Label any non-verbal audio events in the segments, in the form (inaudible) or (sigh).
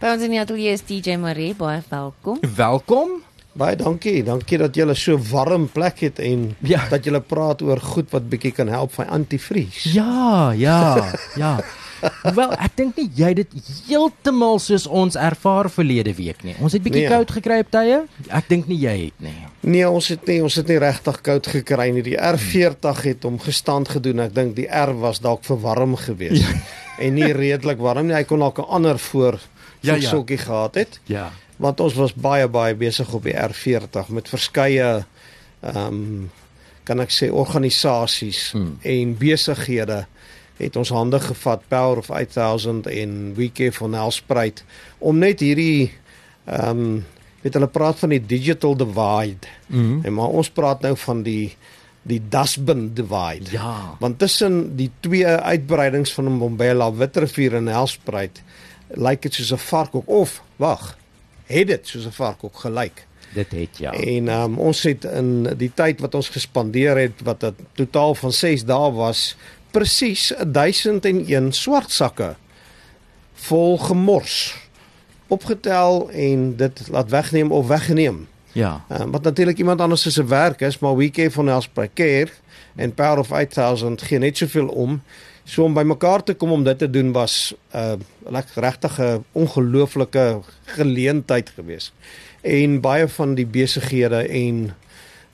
By ons in die ateljee is DJ Marie, baie welkom. Welkom. Baie dankie. Dankie dat julle so warm plek het en Ja. dat julle praat oor goed wat bietjie kan help vir antivries. Ja, ja, ja. (laughs) Wel, ek dink nie jy dit heeltemal soos ons ervaar verlede week nie. Ons het bietjie Nee. koud gekry op tye. Ek dink nie jy het nie. Nee, ons het nie ons het nie regtig koud gekry nie. Die R40 het hom gestand gedoen. Ek dink die R was dalk verwarm geweest. Ja. (laughs) En nie redelik warm nie. Hy kon dalk 'n ander voor ja, ja. sokkie gehad het. Ja. Want ons was baie baie besig op die R40 met verskeie ehm um, kan ek sê organisasies Hmm. en besighede het ons hande gevat Power of 8000 en WeCare van Nelspruit om net hierdie ehm um, weet hulle praat van die digital divide. Mhm. En maar ons praat nou van die die dustbin divide. Ja. Want tussen die twee uitbreidings van Mbombela, Witrifuur en Nelspruit lyk dit soos 'n varkok of wag, het dit soos 'n varkok gelyk. Dit het ja. En um, ons het in die tyd wat ons gespandeer het wat 'n totaal van 6 dae was, presies 1001 swart sakke vol gemors opgetel en dit laat wegneem of weggeneem. Ja. Uh, wat natuurlik iemand anders se werk is, maar WeCare van Nelspruit Care en Power of 8000 gee net soveel om. So om bymekaar te kom om dit te doen was 'n uh, regtig 'n ongelooflike geleentheid geweest. En baie van die besighede en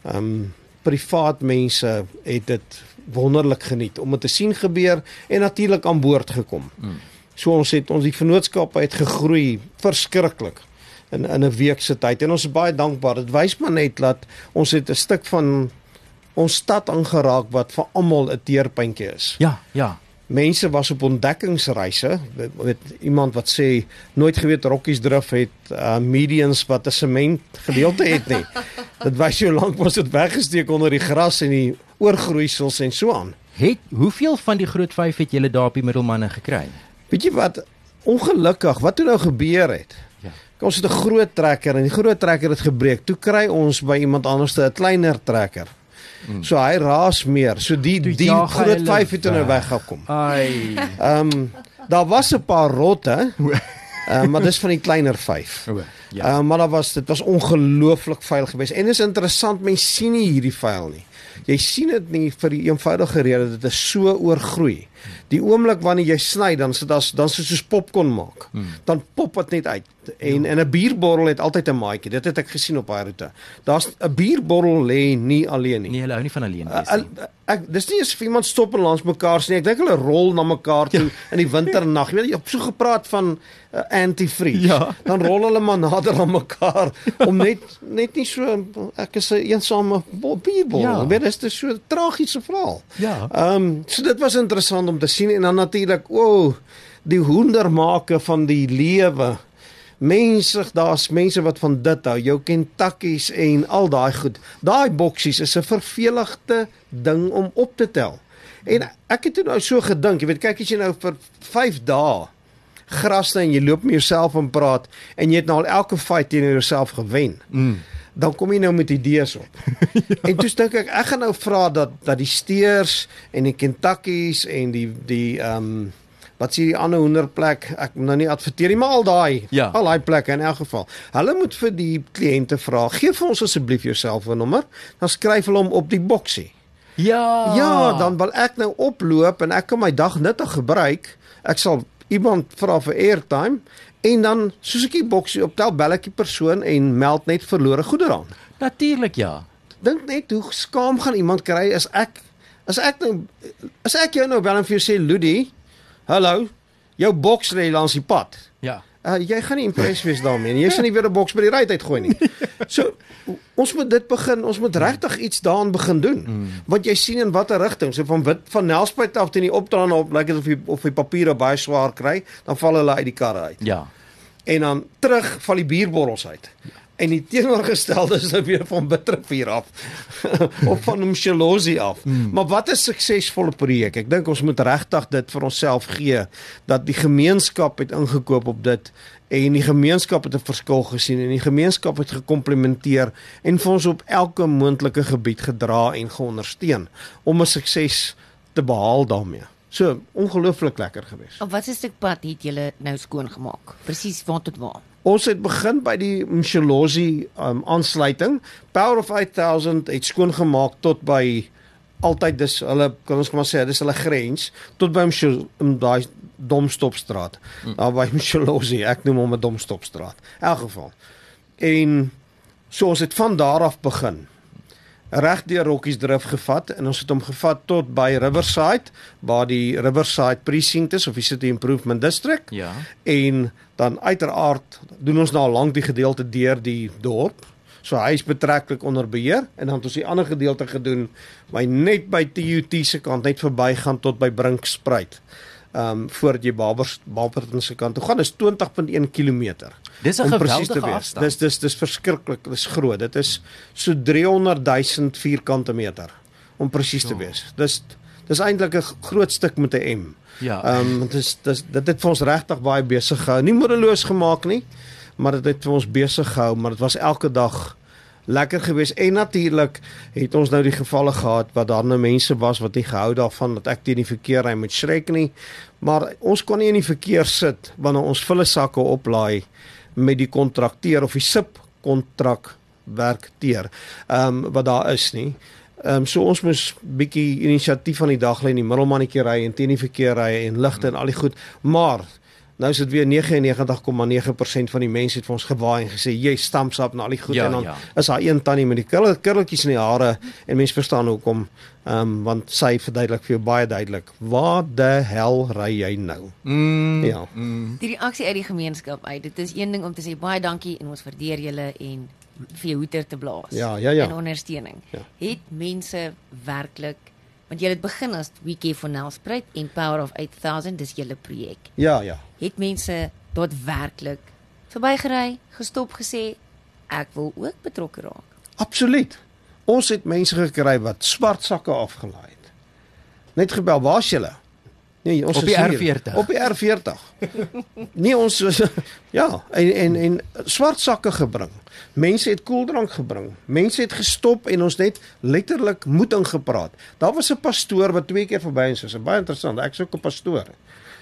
ehm um, privaat mense het dit wonderlik geniet om dit te sien gebeur en natuurlik aan boord gekom. Mm. So ons het ons die vennootskap het gegroei verskriklik in in 'n week se tyd en ons is baie dankbaar. Dit wys maar net dat ons het 'n stuk van ons stad aangeraak wat vir almal 'n teerpuntjie is. Ja, ja. Mense was op ontdekkingsreise. Weet, weet iemand wat sê nooit geweet Rockies Drift het uh, medians wat 'n sement gedeelte het nie. (laughs) dit wys hoe lank ons dit weggesteek onder die gras en die oorgroeisels en so aan. Het hoeveel van die groot 5 het julle daar op die middelmanne gekry? Weet jy wat ongelukkig wat toe nou gebeur het? Ja. Ons het 'n groot trekker en die groot trekker het gebreek. Toe kry ons by iemand anders 'n kleiner trekker. Mm. So hy raas meer. So die Toe die groot hulle 5 het nou weg. weggekom. Ai. Ehm um, daar was 'n paar rotte. Uh, maar dis van die kleiner 5. O, Ja. ja. Uh, maar daar was dit was ongelooflik vuil geweest. En dit is interessant, mense sien nie hierdie vuil nie. Jy sien dit nie vir die eenvoudige rede dat dit so oorgroei. Die oomblik wanneer jy sny, dan sit dit dan sit soos popcorn maak. Hmm. Dan pop dit net uit. En en 'n bierborrel het altyd 'n maatjie. Dit het ek gesien op daai roete. Daar's 'n bierborrel lê nie alleen nie. Nee, hulle hou nie van alleen wees uh, nie. ek dis nie asof iemand stop en langs mekaar sien. Ek dink hulle rol na mekaar toe in die winternag. Jy weet jy het so gepraat van uh, antifreeze. Ja. Dan rol hulle maar nader aan mekaar om net net nie so ek is 'n eensame bo- bierbol. Ja. Weet dis dis so 'n tragiese verhaal. Ja. Ehm um, so dit was interessant om te sien en dan natuurlik o oh, die hoendermake van die lewe. Mense, daar's mense wat van dit hou, jou Kentuckies en al daai goed. Daai boksies is 'n verveligde ding om op te tel. En ek het toe nou so gedink, jy weet, kyk as jy nou vir 5 dae gras en jy loop met jouself en praat en jy het nou al elke fight teenoor jouself gewen. Mm. Dan kom jy nou met idees op. (laughs) ja. En toe dink ek ek gaan nou vra dat dat die steers en die Kentuckies en die die ehm um, wat sê die ander hoenderplek, ek moet nou nie adverteer nie, maar al daai, Ja. al daai plekke in elk geval. Hulle moet vir die kliënte vra, gee vir ons asseblief jou selfoonnommer, dan skryf hulle hom op die boksie. Ja. Ja, dan wil ek nou oploop en ek kan my dag nuttig gebruik. Ek sal iemand vra vir airtime en dan soos ek die boksie optel, bel ek die persoon en meld net verlore goedere aan. Natuurlik ja. Dink net hoe skaam gaan iemand kry as ek as ek nou as ek jou nou bel en vir jou sê Ludie, hallo, jou boks lê langs die pad. Ja. Uh, jy gaan nie impressed wees daarmee nie. Jy sien nie weer 'n boks by die ry uitgooi nie. So ons moet dit begin, ons moet regtig iets daaraan begin doen. Mm. Want jy sien in watter rigting, so van wit van Nelspruit af teen die opdraande op, lyk dit of jy of die papiere baie swaar kry, dan val hulle uit die karre uit. Ja. En dan terug val die bierborrels uit. En die teenoorgestelde is nou weer van Bittervuur af (laughs) of van Mshelozi af. Hmm. Maar wat 'n suksesvolle projek. Ek dink ons moet regtig dit vir onsself gee dat die gemeenskap het ingekoop op dit en die gemeenskap het 'n verskil gesien en die gemeenskap het gekomplementeer en vir ons op elke moontlike gebied gedra en geondersteun om 'n sukses te behaal daarmee. So ongelooflik lekker geweest. Op watter stuk pad het julle nou skoon gemaak? Presies waar tot waar? Ons het begin by die Msholozi um, aansluiting. Power of 8000 het skoon gemaak tot by altyd dis hulle kan ons maar sê dis hulle grens tot by Mshol- in daai Domstopstraat. Hmm. Daar by Msholozi, ek noem hom 'n Domstopstraat. In elk geval. En so ons het van daar af begin. Reg deur Rockies Drift gevat en ons het hom gevat tot by Riverside waar die Riverside precinct is of die City Improvement District Ja. en dan uiteraard doen ons nou lank die gedeelte deur die dorp. So hy is betreklik onder beheer en dan het ons die ander gedeelte gedoen by net by TUT se kant net verbygaan tot by Brinkspruit. Ehm um, voordat jy Babers Barberton se kant toe gaan is 20.1 km. Dis 'n Om presies te geweldige afstand. Dis dis dis verskriklik, dis groot. Dit is so 300 000 vierkante meter om presies te wees. Dis dis eintlik 'n groot stuk met 'n M. Ja. Ehm um, dis dis dit het vir ons regtig baie besig gehou. Nie moedeloos gemaak nie, maar dit het vir ons besig gehou, maar dit was elke dag lekker geweest en natuurlik het ons nou die gevalle gehad wat daar nou mense was wat nie gehou daarvan dat ek teen die verkeer ry met shrek nie maar ons kon nie in die verkeer sit wanneer ons volle sakke oplaai met die kontrakteur of die subkontrak werkteer ehm um, wat daar is nie Ehm um, so ons moes bietjie inisiatief van die dag lê in die middelmannetjie ry en teen die verkeer ry en ligte en al die goed. Maar nou is dit weer 99,9% van die mense het vir ons gewaai en gesê jy stamps op en al die goed Ja, en dan ja. is daar een tannie met die kurl- kurltjies in die hare en mense verstaan hoekom ehm um, want sy verduidelik vir jou baie duidelik. Waar the hel ry jy nou? Mm, Ja. Mm. Die reaksie uit die gemeenskap uit. Dit is een ding om te sê baie dankie en ons waardeer julle en vir jou hoeter te blaas. Ja, ja, ja. En ondersteuning. Ja. Het mense werklik want jy het begin as Weekie for Nelspruit en Power of 8000 dis julle projek. Ja, ja. Het mense daadwerklik verbygery, gestop gesê ek wil ook betrokke raak. Absoluut. Ons het mense gekry wat swart sakke afgelaai het. Net gebel, waar's julle? Nee, ons Op die hier. R40. Op die R40. nee, ons is (laughs) ja, en en en swart sakke gebring. Mense het koeldrank gebring. Mense het gestop en ons net letterlik moed ingepraat. Daar was 'n pastoor wat twee keer verby ons is. Baie interessant. Ek's ook 'n pastoor.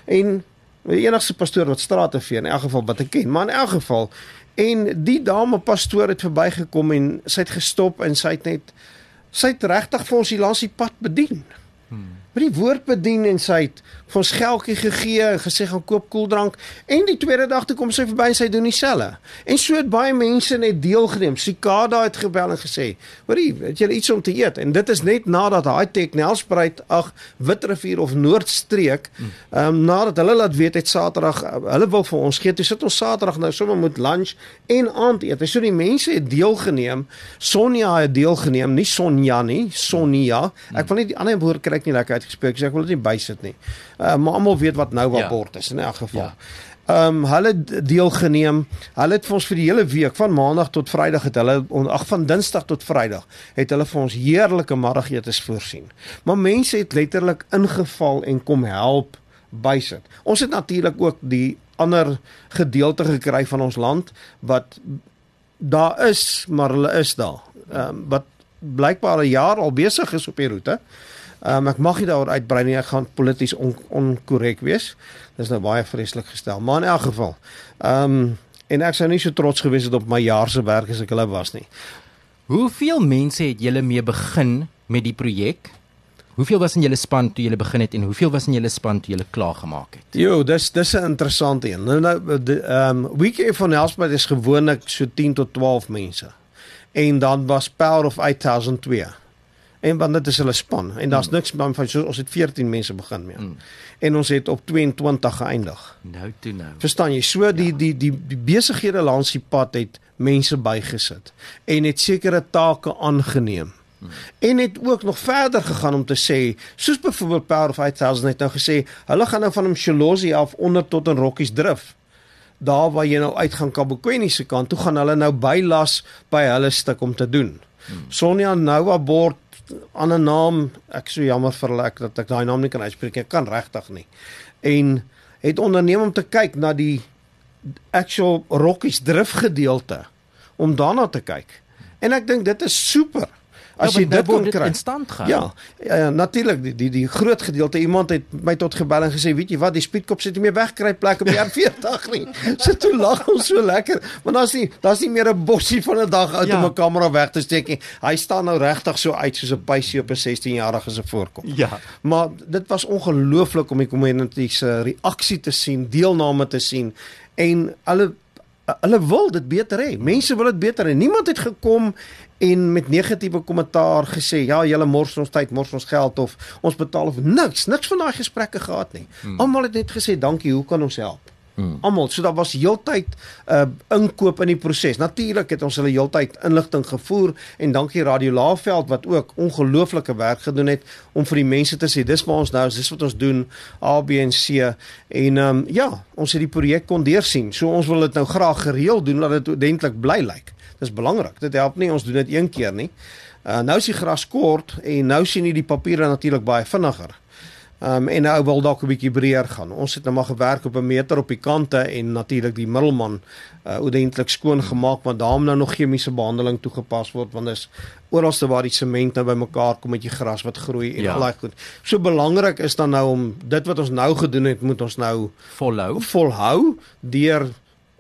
En die enigste pastoor wat strate vee in elk geval wat ek ken, maar in elk geval en die dame pastoor het verbygekom en sy het gestop en sy het net sy het regtig vir ons die langs die pad bedien. Die woord bedien en sy het vir ons geldjie gegee en gesê gaan koop koeldrank en die tweede dag toe kom sy verby en sy doen dieselfde. En so het baie mense net deelgeneem. Sikada het gebel en gesê, "Hoorie, het julle iets om te eet?" En dit is net nadat Hightech Nelspruit, ag Witrifuur of Noordstreek, ehm um, nadat hulle laat weet het Saterdag hulle wil vir ons gee. Toe sit ons Saterdag nou sommer met lunch en aandete. So die mense het deelgeneem. Sonja het deelgeneem, nie Sonja nie, Sonja. Ek wil nie die ander woord kry ek nie lekker uitgespreek, so ek wil dit nie bysit nie. Uh, maar almal weet wat nou wat Ja. bord is in elk geval. Ja. Ehm um, hulle deelgeneem. Hulle het vir ons vir die hele week van maandag tot Vrydag het hulle ag van Dinsdag tot Vrydag het hulle vir ons heerlike middagetes voorsien. Maar mense het letterlik ingeval en kom help bysit. Ons het natuurlik ook die ander gedeelte gekry van ons land wat daar is, maar hulle is daar. Ehm um, wat blykbaar 'n jaar al besig is op die roete. Ehm um, ek mag nie daaroor uitbrei nie, ek gaan polities on, onkorrek wees. Dis nou baie vreeslik gestel, maar in elk geval. Ehm um, en ek sou nie so trots gewees het op my jaar se werk as ek hulle was nie. Hoeveel mense het julle mee begin met die projek? Hoeveel was in julle span toe julle begin het en hoeveel was in julle span toe julle klaar gemaak het? Jo, dis dis 'n interessante een. Nou nou ehm um, Weekend van Nelspruit is gewoonlik so 10 tot 12 mense. En dan was Power of 8002. En want dit is hulle span en daar's niks van so ons het 14 mense begin mee. Mm. En ons het op 22 geëindig. Nou toe nou. Verstaan jy? So die die die, die besighede langs die pad het mense bygesit en het sekere take aangeneem. En het ook nog verder gegaan om te sê, soos byvoorbeeld Power of 8000 het nou gesê, hulle gaan nou van Msholozi af onder tot in Rockies Drift. Daar waar jy nou uitgaan Kabokweni se kant, toe gaan hulle nou bylas by hulle stuk om te doen. Sonja Nova bord ander naam, ek so jammer vir hulle ek dat ek daai naam nie kan uitspreek nie. Ek kan regtig nie. En het onderneem om te kyk na die actual Rockies drif gedeelte om daarna te kyk. En ek dink dit is super. As ja, jy dit dit kry. in stand gehou. Ja, ja natuurlik die, die die groot gedeelte iemand het my tot gebel en gesê, weet jy wat, die speedkop sit nie meer wegkry plek op die (laughs) R40 nie. So toe lag ons so lekker, want daar's nie daar's nie meer 'n bossie van 'n dag uit Ja. om 'n kamera weg te steek nie. Hy staan nou regtig so uit soos 'n pysie op 'n 16-jarige se voorkom. Ja. Maar dit was ongelooflik om die kommentie se reaksie te sien, deelname te sien en hulle hulle wil dit beter hê. Mense wil dit beter hê. Niemand het gekom en met negatiewe kommentaar gesê ja, julle mors ons tyd, mors ons geld of ons betaal of niks, niks van daai gesprekke gehad nie. Hmm. Almal het net gesê dankie, hoe kan ons help? Hmm. Almal, so daar was heeltyd 'n uh, inkoop in die proses. Natuurlik het ons hulle heeltyd inligting gevoer en dankie Radio Laaveld wat ook ongelooflike werk gedoen het om vir die mense te sê dis waar ons nou is, dis wat ons doen A B en C en ehm um, ja, ons het die projek kon deursien. So ons wil dit nou graag gereeld doen dat dit ordentlik bly lyk. Dis belangrik. Dit help nie ons doen dit een keer nie. Uh, nou is die gras kort en nou sien jy die papiere natuurlik baie vinniger. Um en nou wil dalk 'n bietjie breër gaan. Ons het nou maar gewerk op 'n meter op die kante en natuurlik die middelman uh ordentlik skoon gemaak want daarom nou nog chemiese behandeling toegepas word want dis oralste waar die sement nou bymekaar kom met die gras wat groei en Ja. al daai goed. So belangrik is dan nou om dit wat ons nou gedoen het, moet ons nou Volhou. volhou deur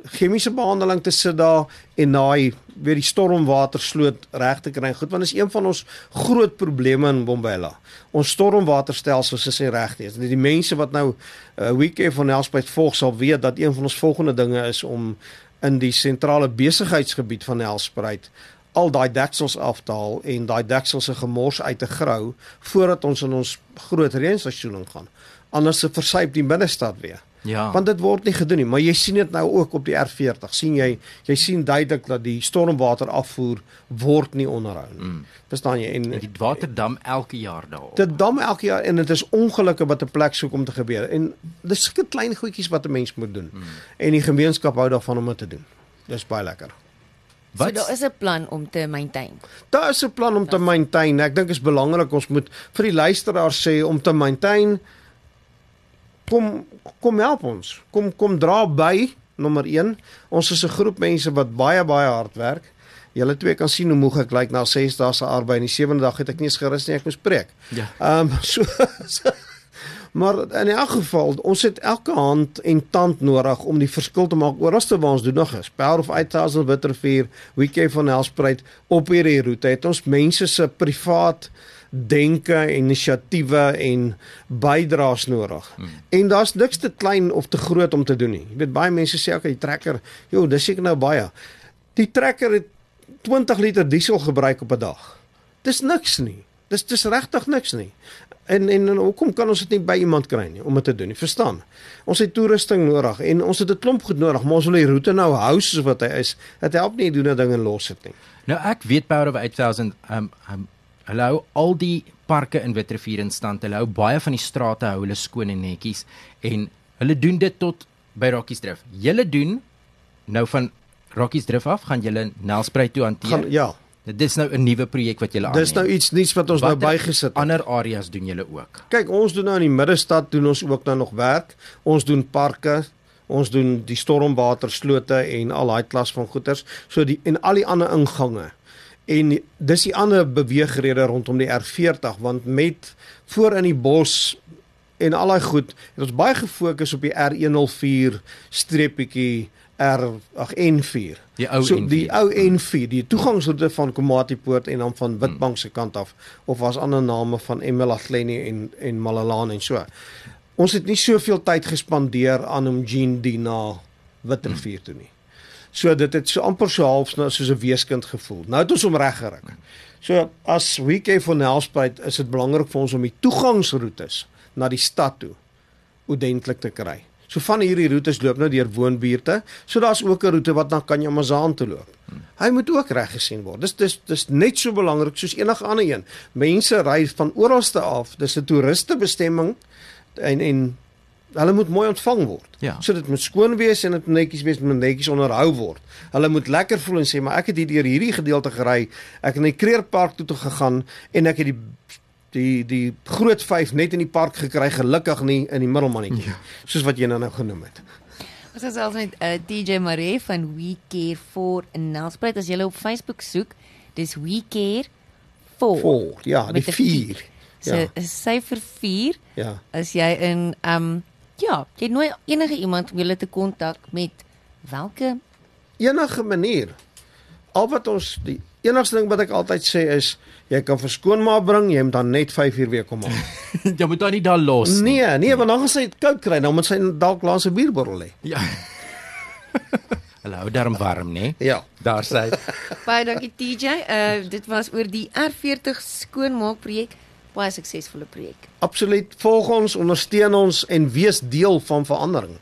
chemiese behandeling te sit daar en daai weer die stormwatersloot reg te kry. Goed, want dit is een van ons groot probleme in Bombela. Ons stormwaterstelsels is nie reg nie. Die mense wat nou uh, weekend van Nelspruit volg sal weet dat een van ons volgende dinge is om in die sentrale besigheidsgebied van Nelspruit al daai deksels af te haal en daai deksels se gemors uit te grou voordat ons in ons groot reënseisoen gaan. Anders se versuip die binnestad weer. Ja. Want dit word nie gedoen nie, maar jy sien dit nou ook op die R40. sien jy jy sien duidelik dat die stormwater afvoer word nie onderhou nie. Mm. Verstaan jy? En En die water dam elke jaar daarop. dit dam elke jaar en dit is ongelukke wat 'n plek soek om te gebeur. En dis sulke klein goedjies wat 'n mens moet doen. Mm. En die gemeenskap hou daarvan om dit te doen. Dis baie lekker. So Wat daar is 'n plan om te maintain. Daar is 'n plan om te maintain. Ek dink is belangrik ons moet vir die luisteraars sê om te maintain kom kom help ons. Kom kom dra by nommer 1. Ons is 'n groep mense wat baie baie hard werk. Julle twee kan sien hoe moeg ek lyk na 6 dae se arbeid en die sewende dag het ek nie eens gerus nie, ek moes preek. Ja. Ehm um, so, so Maar in elk geval, ons het elke hand en tand nodig om die verskil te maak oralste waar ons doen nog is. Power of 8000 Witrifuur, Weekend van Helspruit op hierdie roete het ons mense se privaat denke, inisiatiewe en bydraes nodig. Hmm. En daar's niks te klein of te groot om te doen nie. Jy weet baie mense sê okay, die trekker, joh, dis seker nou baie. Die trekker het 20 liter diesel gebruik op 'n dag. Dis niks nie. Dis dis regtig niks nie. En en, en hoekom kan ons dit nie by iemand kry nie om dit te doen nie? Verstaan? Ons het toerusting nodig en ons het 'n klomp goed nodig, maar ons wil die roete nou hou soos wat hy is. Dit help nie doen 'n ding en los dit nie. Nou ek weet Power of 8000 um um hulle hou al die parke in Witrifuur in stand. Hulle hou baie van die strate hou hulle skoon en netjies en hulle doen dit tot by Rockies Drift. Julle doen nou van Rockies Drift af gaan julle Nelspruit toe hanteer. Gaan ja. Dit is nou 'n nuwe projek wat julle aanneem. Dis nou iets nuuts wat ons nou Watter bygesit het. Ander areas doen julle ook. Kyk, ons doen nou in die middestad doen ons ook nou nog werk. Ons doen parke, ons doen die stormwaterslote en al daai klas van goeters. So die en al die ander ingange. En dis die ander beweegrede rondom die R40 want met voor in die bos en al daai goed het ons baie gefokus op die R104 streepietjie R ag N4. Die ou so, N4. Die ou N4, die toegangsroete van Komatipoort en dan van Witbank se kant af of was ander name van Emelaghleni en en Malalaan en so. Ons het nie soveel tyd gespandeer aan om Jean die na Witrifuur toe nie. So dit het so amper so half na- soos 'n weeskind gevoel. Nou het ons hom reggerig. So as weekend van Nelspruit is dit belangrik vir ons om die toegangsroetes na die stad toe ordentlik te kry. So van hierdie roetes loop nou deur woonbuurte. So daar's ook 'n roete wat na Kanjamazaan toe loop. Hy moet ook reg gesien word. Dis dis dis net so belangrik soos enige ander een. Mense ry van oralste af. Dis 'n toeristebestemming en en hulle moet mooi ontvang word. Ja. So dit moet skoon wees en dit moet netjies wees, moet netjies onderhou word. Hulle moet lekker voel en sê, maar ek het hier deur hierdie gedeelte gery. Ek het in die Kreerpark toe, toe gegaan en ek het die die die groot 5 net in die park gekry, gelukkig nie in die middelmannetjie. Ja. Soos wat jy nou nou genoem het. Ons is selfs met uh, TJ Maree van We Care for in Nelspruit as jy op Facebook soek, dis We Care 4. Vol. Ja, die Met 'n 4. So Ja. 'n syfer 4 Ja. as jy in um ja, jy nooi enige iemand om julle te kontak met watter Enige manier. Al wat ons die enigste ding wat ek altyd sê is jy kan verskoonmaak bring, jy moet dan net 5 uur weer kom haal. (laughs) Jy moet dan nie daar los nie. nee, nee, want dan gaan sy dit koud kry, dan moet sy dalk langs 'n bierbottel hê. Ja. (laughs) Hulle hou darm warm, né? Ja. Daar sê. Baie dankie TJ. Uh dit was oor die R40 skoonmaak projek. Baie suksesvolle projek. Absoluut. Volg ons, ondersteun ons en wees deel van verandering.